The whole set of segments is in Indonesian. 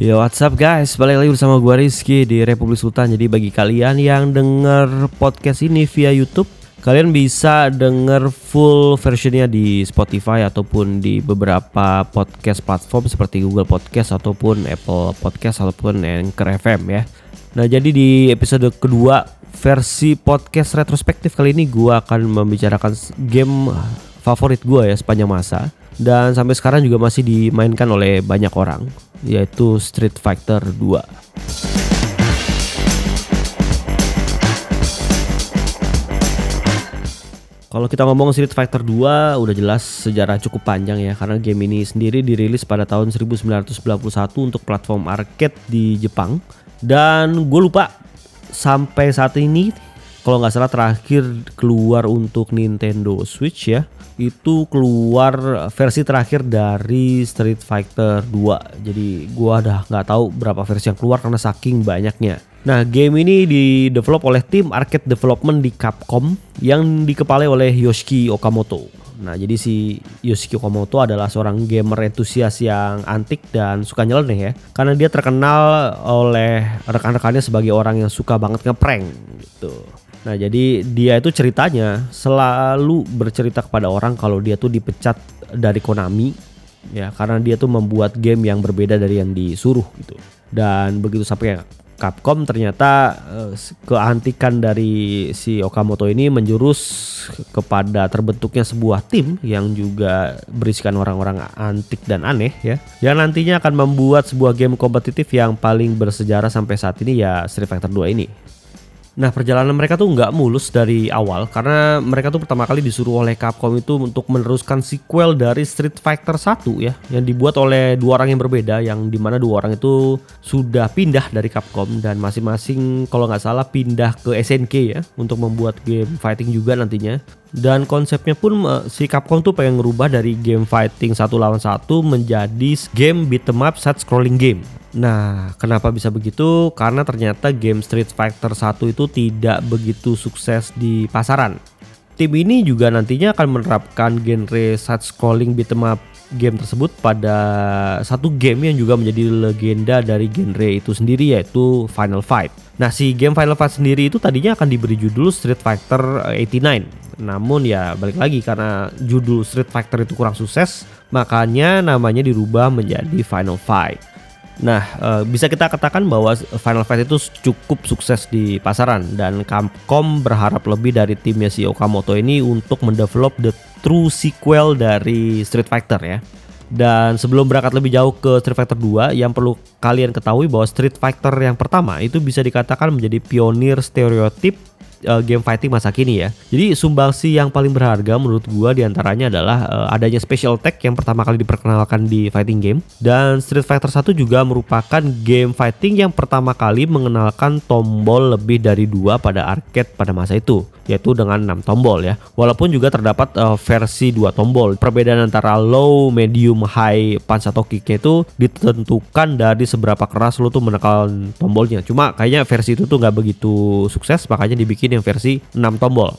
Yo what's up guys, balik lagi bersama gue Rizky di Republik Sultan. Jadi bagi kalian yang denger podcast ini via Youtube Kalian bisa denger full versionnya di Spotify ataupun di beberapa podcast platform seperti Google Podcast ataupun Apple Podcast ataupun Anchor FM ya. Nah jadi di episode kedua versi podcast retrospektif kali ini gue akan membicarakan game favorit gue ya sepanjang masa. Dan sampai sekarang juga masih dimainkan oleh banyak orang yaitu Street Fighter 2. Kalau kita ngomong Street Fighter 2 udah jelas sejarah cukup panjang ya karena game ini sendiri dirilis pada tahun 1991 untuk platform arcade di Jepang dan gue lupa sampai saat ini kalau nggak salah terakhir keluar untuk Nintendo Switch ya itu keluar versi terakhir dari Street Fighter 2. Jadi gua udah nggak tahu berapa versi yang keluar karena saking banyaknya. Nah, game ini di develop oleh tim arcade development di Capcom yang dikepalai oleh Yoshiki Okamoto. Nah, jadi si Yoshiki Okamoto adalah seorang gamer entusias yang antik dan suka nyeleneh ya. Karena dia terkenal oleh rekan-rekannya sebagai orang yang suka banget ngeprank gitu. Nah jadi dia itu ceritanya selalu bercerita kepada orang kalau dia tuh dipecat dari Konami ya karena dia tuh membuat game yang berbeda dari yang disuruh gitu. Dan begitu sampai Capcom ternyata uh, keantikan dari si Okamoto ini menjurus kepada terbentuknya sebuah tim yang juga berisikan orang-orang antik dan aneh ya. Yang nantinya akan membuat sebuah game kompetitif yang paling bersejarah sampai saat ini ya Street Fighter 2 ini. Nah perjalanan mereka tuh nggak mulus dari awal karena mereka tuh pertama kali disuruh oleh Capcom itu untuk meneruskan sequel dari Street Fighter 1 ya yang dibuat oleh dua orang yang berbeda yang di mana dua orang itu sudah pindah dari Capcom dan masing-masing kalau nggak salah pindah ke SNK ya untuk membuat game fighting juga nantinya dan konsepnya pun uh, si Capcom tuh pengen ngerubah dari game fighting satu lawan satu menjadi game beat 'em up side scrolling game Nah, kenapa bisa begitu? Karena ternyata game Street Fighter 1 itu tidak begitu sukses di pasaran. Tim ini juga nantinya akan menerapkan genre side scrolling beat 'em up game tersebut pada satu game yang juga menjadi legenda dari genre itu sendiri yaitu Final Fight. Nah, si game Final Fight sendiri itu tadinya akan diberi judul Street Fighter 89. Namun ya balik lagi karena judul Street Fighter itu kurang sukses, makanya namanya dirubah menjadi Final Fight. Nah, uh, bisa kita katakan bahwa Final Fight itu cukup sukses di pasaran dan Capcom berharap lebih dari timnya si Okamoto ini untuk mendevelop the true sequel dari Street Fighter ya. Dan sebelum berangkat lebih jauh ke Street Fighter 2, yang perlu kalian ketahui bahwa Street Fighter yang pertama itu bisa dikatakan menjadi pionir stereotip uh, game fighting masa kini ya. Jadi sumbangsi yang paling berharga menurut gua di antaranya adalah uh, adanya special attack yang pertama kali diperkenalkan di fighting game dan Street Fighter 1 juga merupakan game fighting yang pertama kali mengenalkan tombol lebih dari dua pada arcade pada masa itu yaitu dengan 6 tombol ya. Walaupun juga terdapat uh, versi dua tombol. Perbedaan antara low, medium, high punch atau kicknya itu ditentukan dari seberapa keras lo tuh menekan tombolnya. Cuma kayaknya versi itu tuh nggak begitu sukses makanya dibikin yang versi 6 tombol.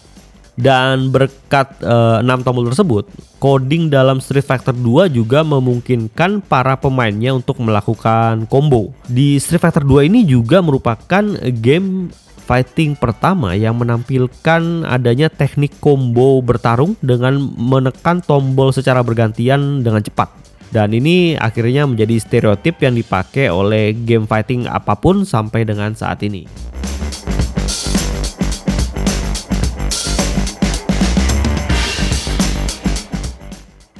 Dan berkat uh, 6 tombol tersebut, coding dalam Street Fighter 2 juga memungkinkan para pemainnya untuk melakukan combo. Di Street Fighter 2 ini juga merupakan game fighting pertama yang menampilkan adanya teknik combo bertarung dengan menekan tombol secara bergantian dengan cepat. Dan ini akhirnya menjadi stereotip yang dipakai oleh game fighting apa pun sampai dengan saat ini.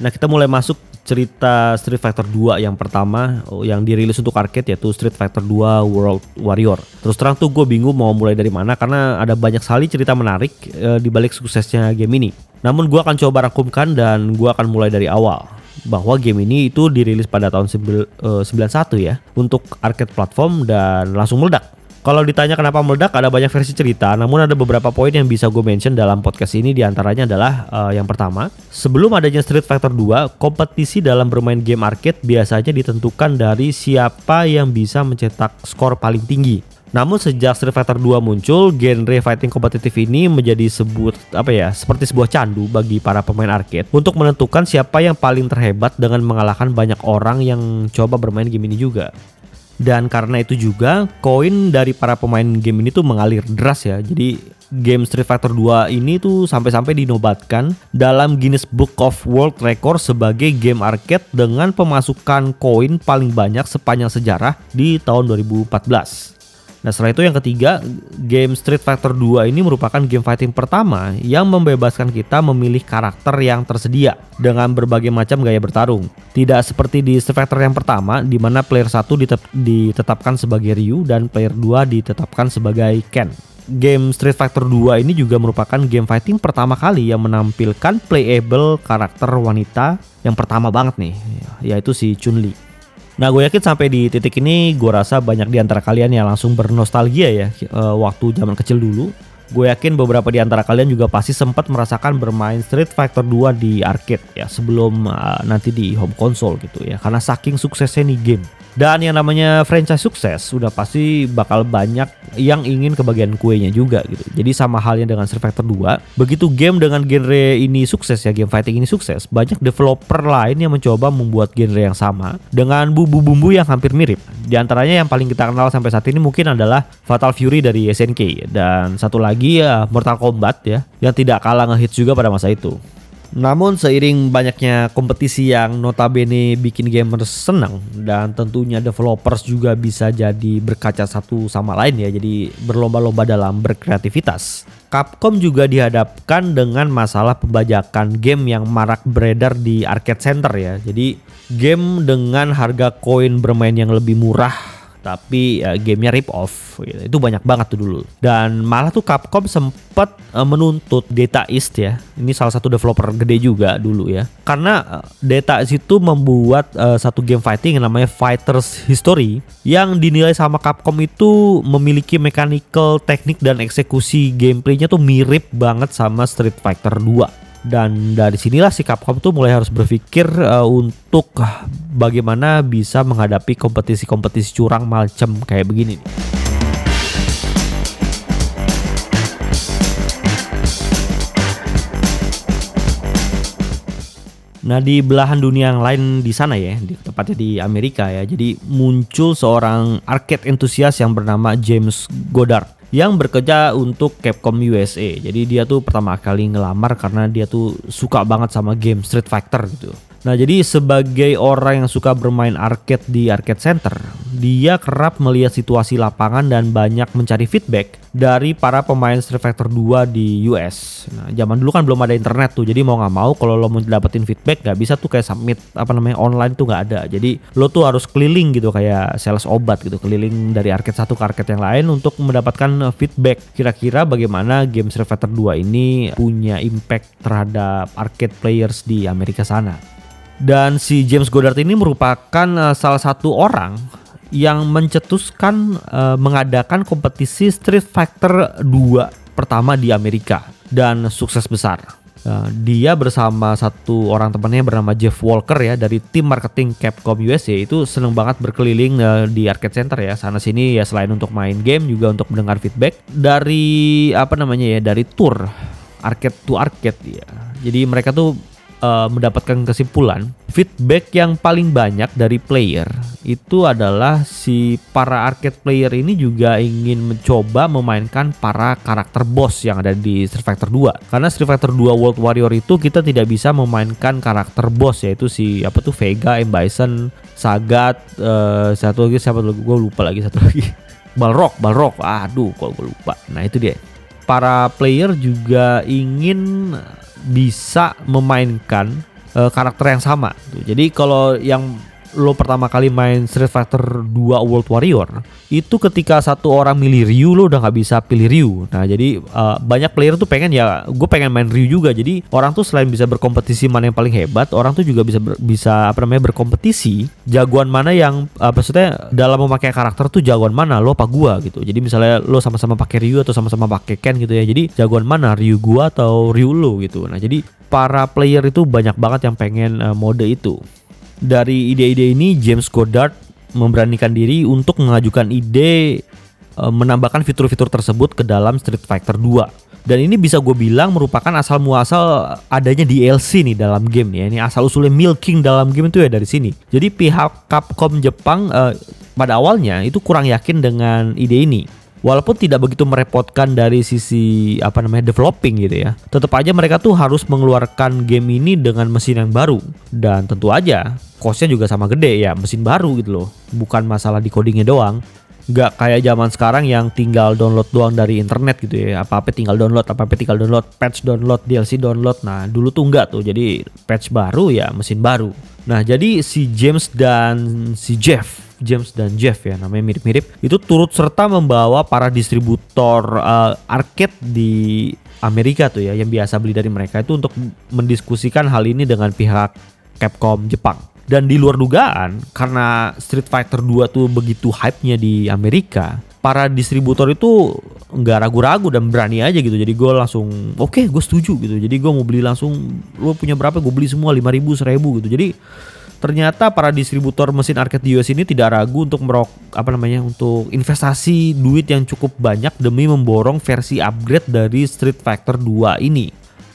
Nah kita mulai masuk cerita Street Fighter 2 yang pertama oh, yang dirilis untuk arcade yaitu Street Fighter 2 World Warrior. Terus terang tuh gue bingung mau mulai dari mana karena ada banyak sekali cerita menarik e, di balik suksesnya game ini. Namun gue akan coba rangkumkan dan gue akan mulai dari awal bahwa game ini itu dirilis pada tahun 91 eh, ya untuk arcade platform dan langsung meledak. Kalau ditanya kenapa meledak, ada banyak versi cerita, namun ada beberapa poin yang bisa gue mention dalam podcast ini di antaranya adalah uh, yang pertama, sebelum adanya Street Fighter 2, kompetisi dalam bermain game arcade biasanya ditentukan dari siapa yang bisa mencetak skor paling tinggi. Namun sejak Street Fighter 2 muncul, genre fighting kompetitif ini menjadi sebut apa ya, seperti sebuah candu bagi para pemain arcade untuk menentukan siapa yang paling terhebat dengan mengalahkan banyak orang yang coba bermain game ini juga. Dan karena itu juga koin dari para pemain game ini tuh mengalir deras ya. Jadi game Street Fighter 2 ini tuh sampai-sampai dinobatkan dalam Guinness Book of World Record sebagai game arcade dengan pemasukan koin paling banyak sepanjang sejarah di tahun 2014. Nah setelah itu yang ketiga, game Street Fighter 2 ini merupakan game fighting pertama yang membebaskan kita memilih karakter yang tersedia dengan berbagai macam gaya bertarung. Tidak seperti di Street Fighter yang pertama di mana player 1 ditetapkan sebagai Ryu dan player 2 ditetapkan sebagai Ken. Game Street Fighter 2 ini juga merupakan game fighting pertama kali yang menampilkan playable karakter wanita yang pertama banget nih, yaitu si Chun-Li. Nah gue yakin sampai di titik ini gue rasa banyak di antara kalian yang langsung bernostalgia ya uh, waktu zaman kecil dulu. Gue yakin beberapa di antara kalian juga pasti sempat merasakan bermain Street Fighter 2 di arcade ya sebelum uh, nanti di home console gitu ya karena saking suksesnya nih game. Dan yang namanya franchise sukses sudah pasti bakal banyak yang ingin kebagian kuenya juga gitu. Jadi sama halnya dengan Street Fighter 2, begitu game dengan genre ini sukses ya, game fighting ini sukses, banyak developer lain yang mencoba membuat genre yang sama dengan bumbu-bumbu yang hampir mirip. Di antaranya yang paling kita kenal sampai saat ini mungkin adalah Fatal Fury dari SNK dan satu lagi ya Mortal Kombat ya yang tidak kalah ngehits juga pada masa itu. Namun seiring banyaknya kompetisi yang notabene bikin gamers senang dan tentunya developers juga bisa jadi berkaca satu sama lain ya jadi berlomba-lomba dalam berkreativitas. Capcom juga dihadapkan dengan masalah pembajakan game yang marak beredar di arcade center ya. Jadi game dengan harga koin bermain yang lebih murah tapi uh, gamenya rip off gitu. itu banyak banget tuh dulu. Dan malah tuh Capcom sempat uh, menuntut Data East ya. Ini salah satu developer gede juga dulu ya. Karena uh, Data East itu membuat uh, satu game fighting yang namanya Fighters History yang dinilai sama Capcom itu memiliki mechanical teknik dan eksekusi gameplaynya tuh mirip banget sama Street Fighter 2 dan dari sinilah si Capcom tuh mulai harus berpikir uh, untuk bagaimana bisa menghadapi kompetisi-kompetisi curang macam kayak begini nih. Nah di belahan dunia yang lain di sana ya, di tepatnya di Amerika ya. Jadi muncul seorang arcade entusias yang bernama James Goddard yang bekerja untuk Capcom USA. Jadi dia tuh pertama kali ngelamar karena dia tuh suka banget sama game Street Fighter gitu. Nah, jadi sebagai orang yang suka bermain arcade di arcade center, dia kerap melihat situasi lapangan dan banyak mencari feedback dari para pemain Street Fighter 2 di US. Nah, zaman dulu kan belum ada internet tuh, jadi mau nggak mau kalau lo mau dapetin feedback nggak bisa tuh kayak submit apa namanya online tuh nggak ada. Jadi lo tuh harus keliling gitu kayak sales obat gitu, keliling dari arcade satu ke arcade yang lain untuk mendapatkan feedback kira-kira bagaimana game Street Fighter 2 ini punya impact terhadap arcade players di Amerika sana. Dan si James Goddard ini merupakan uh, salah satu orang yang mencetuskan uh, mengadakan kompetisi Street Fighter 2 pertama di Amerika dan sukses besar. Uh, dia bersama satu orang temannya bernama Jeff Walker ya dari tim marketing Capcom USA itu seneng banget berkeliling uh, di arcade center ya sana sini ya selain untuk main game juga untuk mendengar feedback dari apa namanya ya dari tour arcade to arcade ya. Jadi mereka tuh uh, mendapatkan kesimpulan feedback yang paling banyak dari player itu adalah si para arcade player ini juga ingin mencoba memainkan para karakter boss yang ada di Street Fighter 2 karena Street Fighter 2 World Warrior itu kita tidak bisa memainkan karakter boss yaitu si apa tuh Vega, M Bison, Sagat, uh, satu lagi siapa lagi gue lupa lagi satu lagi Balrog, Balrog, aduh kalau gue lupa. Nah itu dia. Para player juga ingin bisa memainkan uh, karakter yang sama. Jadi kalau yang lo pertama kali main Street Fighter 2 World Warrior itu ketika satu orang milih Ryu lo udah nggak bisa pilih Ryu. Nah jadi uh, banyak player tuh pengen ya gue pengen main Ryu juga. Jadi orang tuh selain bisa berkompetisi mana yang paling hebat orang tuh juga bisa ber, bisa apa namanya berkompetisi jagoan mana yang uh, maksudnya dalam memakai karakter tuh jagoan mana lo apa gua gitu. Jadi misalnya lo sama-sama pakai Ryu atau sama-sama pakai Ken gitu ya jadi jagoan mana Ryu gua atau Ryu lo gitu. Nah jadi para player itu banyak banget yang pengen uh, mode itu dari ide-ide ini James Goddard memberanikan diri untuk mengajukan ide e, menambahkan fitur-fitur tersebut ke dalam Street Fighter 2. Dan ini bisa gue bilang merupakan asal muasal adanya DLC nih dalam game ya. Ini asal usulnya milking dalam game itu ya dari sini. Jadi pihak Capcom Jepang uh, pada awalnya itu kurang yakin dengan ide ini. Walaupun tidak begitu merepotkan dari sisi apa namanya developing gitu ya. Tetap aja mereka tuh harus mengeluarkan game ini dengan mesin yang baru. Dan tentu aja costnya juga sama gede ya mesin baru gitu loh. Bukan masalah di codingnya doang. Nggak kayak zaman sekarang yang tinggal download doang dari internet gitu ya. Apa apa tinggal download apa apa tinggal download patch download DLC download. Nah dulu tuh enggak tuh. Jadi patch baru ya mesin baru nah jadi si James dan si Jeff James dan Jeff ya namanya mirip-mirip itu turut serta membawa para distributor uh, arcade di Amerika tuh ya yang biasa beli dari mereka itu untuk mendiskusikan hal ini dengan pihak Capcom Jepang. Dan di luar dugaan, karena Street Fighter 2 tuh begitu hype-nya di Amerika, para distributor itu nggak ragu-ragu dan berani aja gitu. Jadi gue langsung, oke okay, gue setuju gitu. Jadi gue mau beli langsung, lo punya berapa gue beli semua 5 ribu, 1000 gitu. Jadi ternyata para distributor mesin arcade di US ini tidak ragu untuk merok apa namanya untuk investasi duit yang cukup banyak demi memborong versi upgrade dari Street Fighter 2 ini.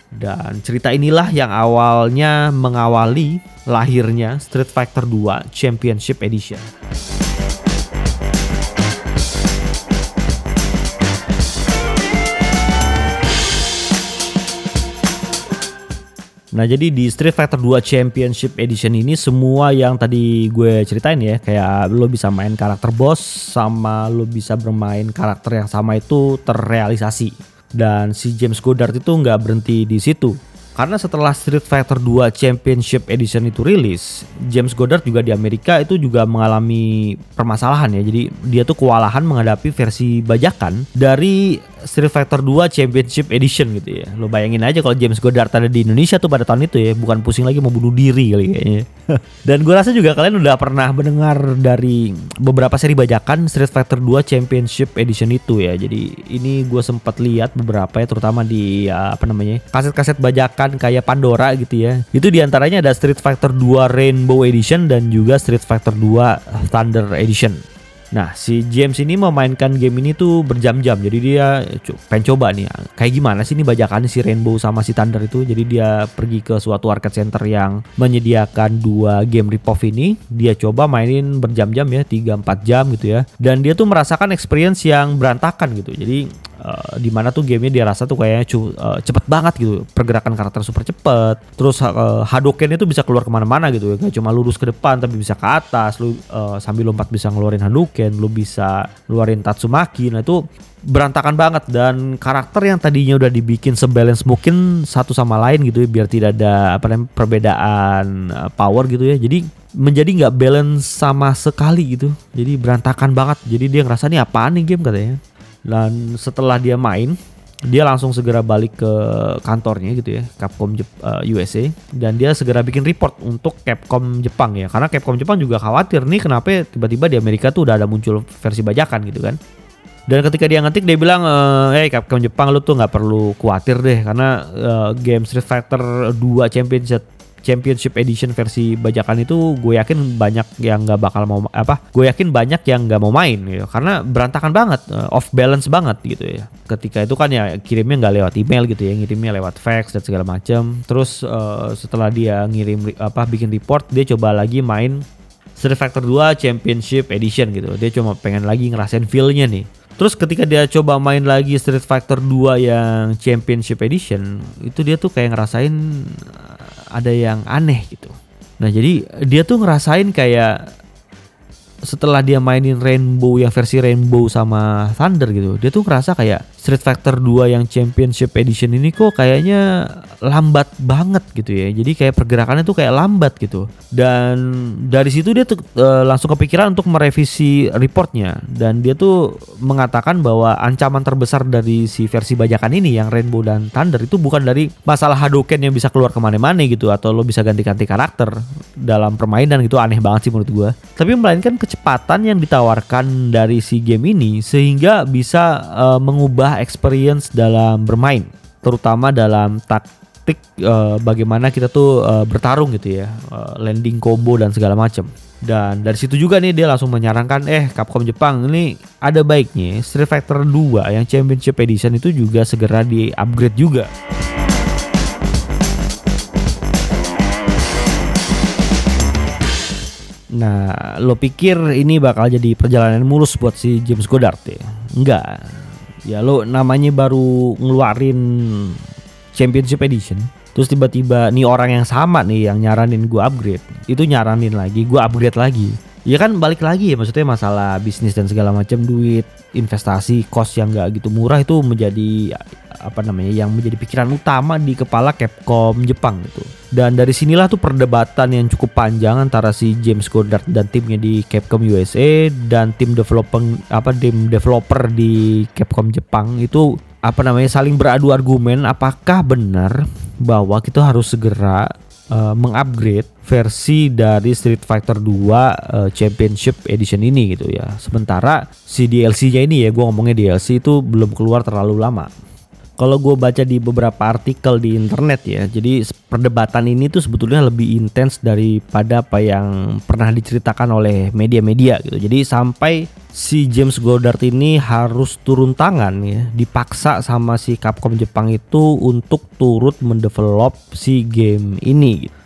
Dan cerita inilah yang awalnya mengawali lahirnya Street Fighter 2 Championship Edition. Nah jadi di Street Fighter 2 Championship Edition ini semua yang tadi gue ceritain ya kayak lo bisa main karakter boss sama lo bisa bermain karakter yang sama itu terrealisasi. Dan si James Goddard itu nggak berhenti di situ. Karena setelah Street Fighter 2 Championship Edition itu rilis, James Goddard juga di Amerika itu juga mengalami permasalahan ya. Jadi dia tuh kewalahan menghadapi versi bajakan dari Street Fighter 2 Championship Edition gitu ya. Lo bayangin aja kalau James Goddard ada di Indonesia tuh pada tahun itu ya, bukan pusing lagi mau bunuh diri kali kayaknya. Dan gue rasa juga kalian udah pernah mendengar dari beberapa seri bajakan Street Fighter 2 Championship Edition itu ya. Jadi ini gue sempat lihat beberapa ya, terutama di ya, apa namanya kaset-kaset bajakan kayak Pandora gitu ya. Itu di antaranya ada Street Fighter 2 Rainbow Edition dan juga Street Fighter 2 Thunder Edition. Nah, si James ini memainkan game ini tuh berjam-jam. Jadi dia pengen coba nih, kayak gimana sih ini bajakannya si Rainbow sama si Thunder itu. Jadi dia pergi ke suatu arcade center yang menyediakan dua game ripoff ini. Dia coba mainin berjam-jam ya, 3-4 jam gitu ya. Dan dia tuh merasakan experience yang berantakan gitu. Jadi Uh, di mana tuh gamenya dia rasa tuh kayaknya cu, uh, cepet banget gitu. Pergerakan karakter super cepet. Terus uh, Hadoken itu bisa keluar ke mana-mana gitu. Ya gak cuma lurus ke depan tapi bisa ke atas. Lu uh, sambil lompat bisa ngeluarin Hadouken lu bisa ngeluarin Tatsumaki. Nah itu berantakan banget. Dan karakter yang tadinya udah dibikin sebalance mungkin satu sama lain gitu ya biar tidak ada apa namanya perbedaan power gitu ya. Jadi menjadi nggak balance sama sekali gitu. Jadi berantakan banget. Jadi dia ngerasa nih apaan nih game? katanya dan setelah dia main, dia langsung segera balik ke kantornya gitu ya, Capcom Jep, uh, eh, USA dan dia segera bikin report untuk Capcom Jepang ya. Karena Capcom Jepang juga khawatir nih kenapa tiba-tiba di Amerika tuh udah ada muncul versi bajakan gitu kan. Dan ketika dia ngetik dia bilang, eh hey, Capcom Jepang lu tuh nggak perlu khawatir deh karena uh, game Street Fighter 2 Championship Championship Edition versi bajakan itu gue yakin banyak yang nggak bakal mau apa gue yakin banyak yang nggak mau main gitu. Karena berantakan banget uh, off balance banget gitu ya. Ketika itu kan ya kirimnya nggak lewat email gitu ya ngirimnya lewat fax dan segala macam terus uh, setelah dia ngirim apa bikin report dia coba lagi main Street Fighter 2 Championship Edition gitu. Dia cuma pengen lagi ngerasain feelnya nih. Terus ketika dia coba main lagi Street Fighter 2 yang Championship Edition, itu dia tuh kayak ngerasain ada yang aneh gitu. Nah jadi dia tuh ngerasain kayak setelah dia mainin Rainbow yang versi Rainbow sama Thunder gitu, dia tuh ngerasa kayak Street Fighter 2 yang Championship Edition ini kok kayaknya lambat banget gitu ya. Jadi kayak pergerakannya tuh kayak lambat gitu. Dan dari situ dia tuh e, langsung kepikiran untuk merevisi reportnya dan dia tuh mengatakan bahwa ancaman terbesar dari si versi bajakan ini yang Rainbow dan Thunder itu bukan dari masalah Hadouken yang bisa keluar ke mana-mana gitu atau lo bisa ganti-ganti karakter dalam permainan gitu aneh banget sih menurut gua. Tapi melainkan kecepatan yang ditawarkan dari si game ini sehingga bisa e, mengubah experience dalam bermain, terutama dalam taktik uh, bagaimana kita tuh uh, bertarung gitu ya, uh, landing combo dan segala macam. Dan dari situ juga nih dia langsung menyarankan eh Capcom Jepang ini ada baiknya Street Fighter 2 yang Championship Edition itu juga segera di-upgrade juga. Nah, lo pikir ini bakal jadi perjalanan mulus buat si James Goddard ya? Enggak. Ya lo namanya baru ngeluarin Championship Edition. Terus tiba-tiba nih orang yang sama nih yang nyaranin gue upgrade. Itu nyaranin lagi, gue upgrade lagi. Ya kan balik lagi ya maksudnya masalah bisnis dan segala macam duit, investasi, cost yang gak gitu murah itu menjadi apa namanya yang menjadi pikiran utama di kepala Capcom Jepang gitu. Dan dari sinilah tuh perdebatan yang cukup panjang antara si James Goddard dan timnya di Capcom USA dan tim developer apa tim developer di Capcom Jepang itu apa namanya saling beradu argumen apakah benar bahwa kita harus segera uh, mengupgrade versi dari Street Fighter 2 uh, eh, Championship Edition ini gitu ya. Sementara si DLC-nya ini ya, gue ngomongnya DLC itu belum keluar terlalu lama kalau gue baca di beberapa artikel di internet ya, jadi perdebatan ini tuh sebetulnya lebih intens daripada apa yang pernah diceritakan oleh media-media gitu. Jadi sampai si James Goddard ini harus turun tangan ya, dipaksa sama si Capcom Jepang itu untuk turut mendevelop si game ini. Gitu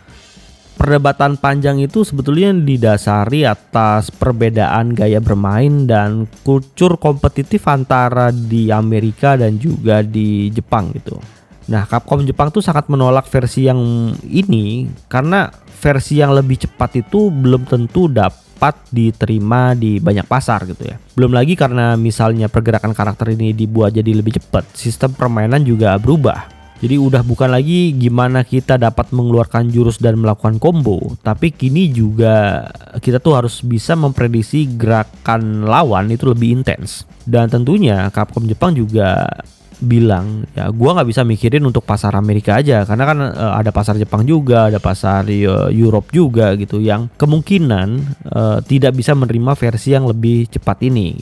perdebatan panjang itu sebetulnya didasari atas perbedaan gaya bermain dan kultur kompetitif antara di Amerika dan juga di Jepang gitu. Nah, Capcom Jepang tuh sangat menolak versi yang ini karena versi yang lebih cepat itu belum tentu dapat diterima di banyak pasar gitu ya. Belum lagi karena misalnya pergerakan karakter ini dibuat jadi lebih cepat, sistem permainan juga berubah. Jadi udah bukan lagi gimana kita dapat mengeluarkan jurus dan melakukan combo, tapi kini juga kita tuh harus bisa memprediksi gerakan lawan itu lebih intens. Dan tentunya Capcom Jepang juga bilang ya gua nggak bisa mikirin untuk pasar Amerika aja karena kan uh, ada pasar Jepang juga ada pasar uh, Europe juga gitu yang kemungkinan uh, tidak bisa menerima versi yang lebih cepat ini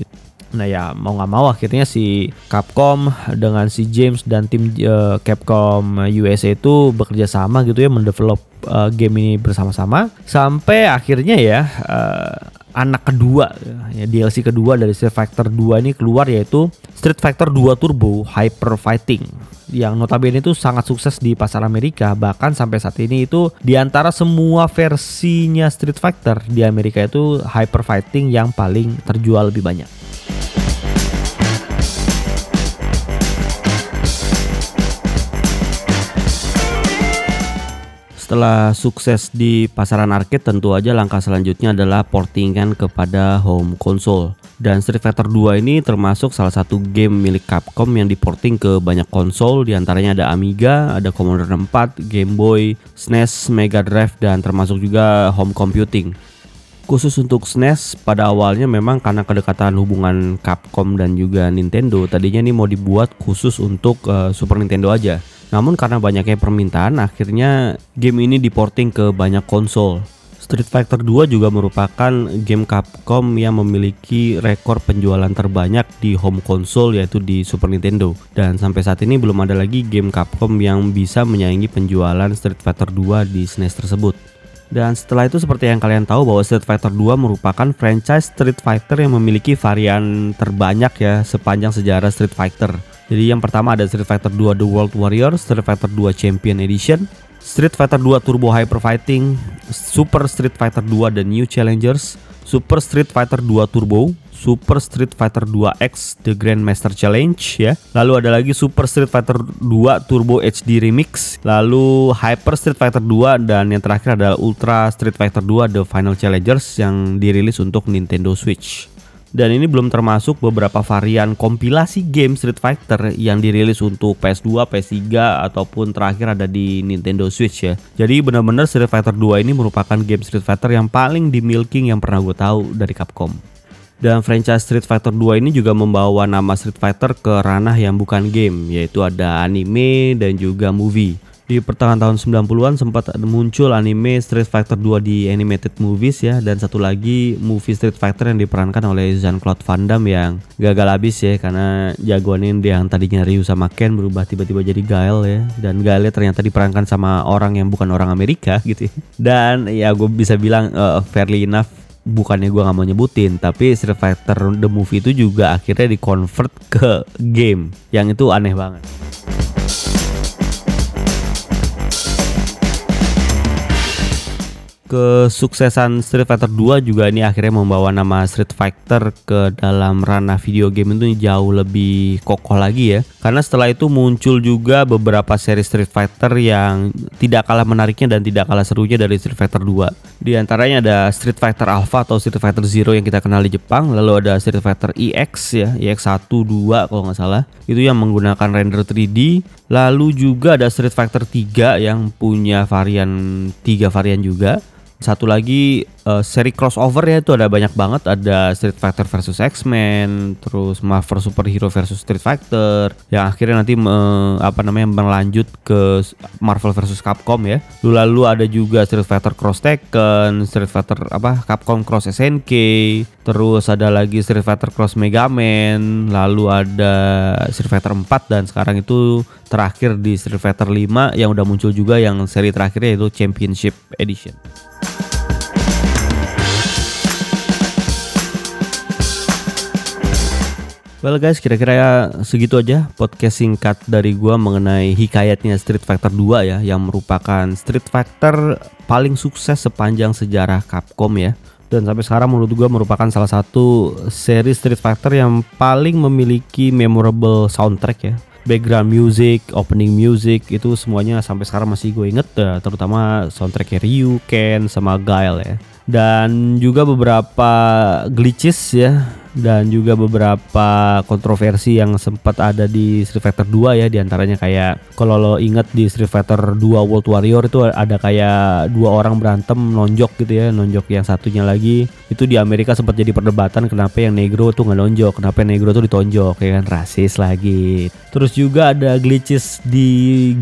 Nah ya mau nggak mau akhirnya si Capcom dengan si James dan tim uh, Capcom USA itu bekerja sama gitu ya mendevelop uh, game ini bersama-sama. Sampai akhirnya ya uh, anak kedua ya DLC kedua dari Street Fighter 2 ini keluar yaitu Street Fighter 2 Turbo Hyper Fighting. Yang notabene itu sangat sukses di pasar Amerika. Bahkan sampai saat ini itu di antara semua versinya Street Fighter di Amerika itu Hyper Fighting yang paling terjual lebih banyak. Setelah sukses di pasaran arcade tentu aja langkah selanjutnya adalah portingan kepada home console. Dan Street Fighter 2 ini termasuk salah satu game milik Capcom yang diporting ke banyak konsol di antaranya ada Amiga, ada Commodore 64, Game Boy, SNES, Mega Drive dan termasuk juga home computing. Khusus untuk SNES pada awalnya memang karena kedekatan hubungan Capcom dan juga Nintendo tadinya ini mau dibuat khusus untuk uh, Super Nintendo aja. Namun karena banyaknya permintaan, akhirnya game ini diporting ke banyak konsol. Street Fighter 2 juga merupakan game Capcom yang memiliki rekor penjualan terbanyak di home console yaitu di Super Nintendo. Dan sampai saat ini belum ada lagi game Capcom yang bisa menyaingi penjualan Street Fighter 2 di SNES tersebut. Dan setelah itu seperti yang kalian tahu bahwa Street Fighter 2 merupakan franchise Street Fighter yang memiliki varian terbanyak ya sepanjang sejarah Street Fighter. Jadi yang pertama ada Street Fighter 2 The World Warrior, Street Fighter 2 Champion Edition, Street Fighter 2 Turbo Hyper Fighting, Super Street Fighter 2 The New Challengers, Super Street Fighter 2 Turbo, Super Street Fighter 2 X The Grandmaster Challenge ya. Lalu ada lagi Super Street Fighter 2 Turbo HD Remix, lalu Hyper Street Fighter 2 dan yang terakhir adalah Ultra Street Fighter 2 The Final Challengers yang dirilis untuk Nintendo Switch. Dan ini belum termasuk beberapa varian kompilasi game Street Fighter yang dirilis untuk PS2, PS3 ataupun terakhir ada di Nintendo Switch ya. Jadi benar-benar Street Fighter 2 ini merupakan game Street Fighter yang paling dimilking yang pernah gue tahu dari Capcom. Dan franchise Street Fighter 2 ini juga membawa nama Street Fighter ke ranah yang bukan game, yaitu ada anime dan juga movie di pertengahan tahun 90-an sempat muncul anime Street Fighter 2 di animated movies ya dan satu lagi movie Street Fighter yang diperankan oleh Jean-Claude Van Damme yang gagal habis ya karena jagoannya yang tadinya Ryu sama Ken berubah tiba-tiba jadi Gael ya dan Gaelnya ternyata diperankan sama orang yang bukan orang Amerika gitu ya. dan ya gue bisa bilang uh, fairly enough bukannya gue nggak mau nyebutin tapi Street Fighter the movie itu juga akhirnya dikonvert ke game yang itu aneh banget. Kesuksesan Street Fighter 2 juga ini akhirnya membawa nama Street Fighter ke dalam ranah video game itu jauh lebih kokoh lagi ya. Karena setelah itu muncul juga beberapa seri Street Fighter yang tidak kalah menariknya dan tidak kalah serunya dari Street Fighter 2. Di antaranya ada Street Fighter Alpha atau Street Fighter Zero yang kita kenal di Jepang, lalu ada Street Fighter EX ya, EX 1 2 kalau nggak salah. Itu yang menggunakan render 3D. Lalu juga ada Street Fighter 3 yang punya varian tiga varian juga satu lagi uh, seri crossover ya itu ada banyak banget. Ada Street Fighter versus X-Men terus Marvel Superhero versus Street Fighter yang akhirnya nanti me, apa namanya berlanjut ke Marvel versus Capcom ya. Lalu, lalu ada juga Street Fighter Cross Tekken Street Fighter apa Capcom Cross SNK terus ada lagi Street Fighter Cross Mega Man lalu ada Street Fighter 4 dan sekarang itu terakhir di Street Fighter 5 yang udah muncul juga yang seri terakhirnya yaitu Championship Edition Well guys, kira-kira segitu aja podcast singkat dari gua mengenai hikayatnya Street Fighter 2 ya yang merupakan Street Fighter paling sukses sepanjang sejarah Capcom ya. Dan sampai sekarang menurut gua merupakan salah satu seri Street Fighter yang paling memiliki memorable soundtrack ya. Background music, opening music itu semuanya sampai sekarang masih gue inget ya, terutama soundtrack Ryu, Ken, sama Guile ya. Dan juga beberapa glitches ya dan juga beberapa kontroversi yang sempat ada di Street Fighter 2 ya di antaranya kayak kalau lo inget di Street Fighter 2 World Warrior itu ada kayak dua orang berantem nonjok gitu ya nonjok yang satunya lagi. Itu di Amerika sempat jadi perdebatan kenapa yang negro tuh nggak nonjok kenapa yang negro tuh ditonjok ya kan? Rasis lagi terus juga ada glitches di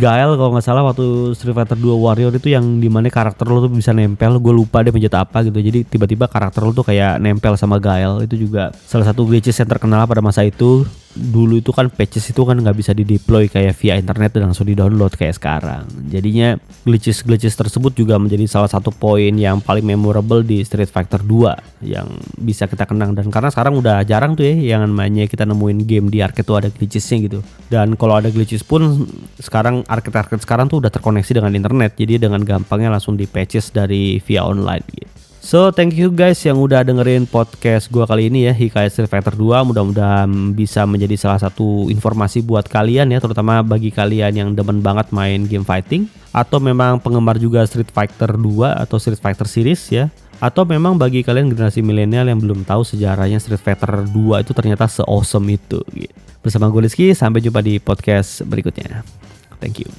Gael kalau nggak salah waktu Street Fighter 2 Warrior itu yang di mana karakter lo tuh bisa nempel gue lupa dia pencet apa gitu. Jadi tiba-tiba karakter lo tuh kayak nempel sama Gael itu juga salah satu glitches yang terkenal pada masa itu dulu itu kan patches itu kan nggak bisa di deploy kayak via internet dan langsung di download kayak sekarang. Jadinya glitches glitches tersebut juga menjadi salah satu poin yang paling memorable di Street Fighter 2 yang bisa kita kenang. Dan karena sekarang udah jarang tuh ya yang namanya kita nemuin game di arcade tuh ada glitchesnya gitu. Dan kalau ada glitches pun sekarang arcade-arcade sekarang tuh udah terkoneksi dengan internet. Jadi dengan gampangnya langsung di patches dari via online gitu So thank you guys yang udah dengerin podcast gua kali ini ya Hikayat Street Fighter 2 Mudah-mudahan bisa menjadi salah satu informasi buat kalian ya Terutama bagi kalian yang demen banget main game fighting Atau memang penggemar juga Street Fighter 2 atau Street Fighter series ya atau memang bagi kalian generasi milenial yang belum tahu sejarahnya Street Fighter 2 itu ternyata se-awesome itu gitu. Bersama gue Rizky, sampai jumpa di podcast berikutnya. Thank you.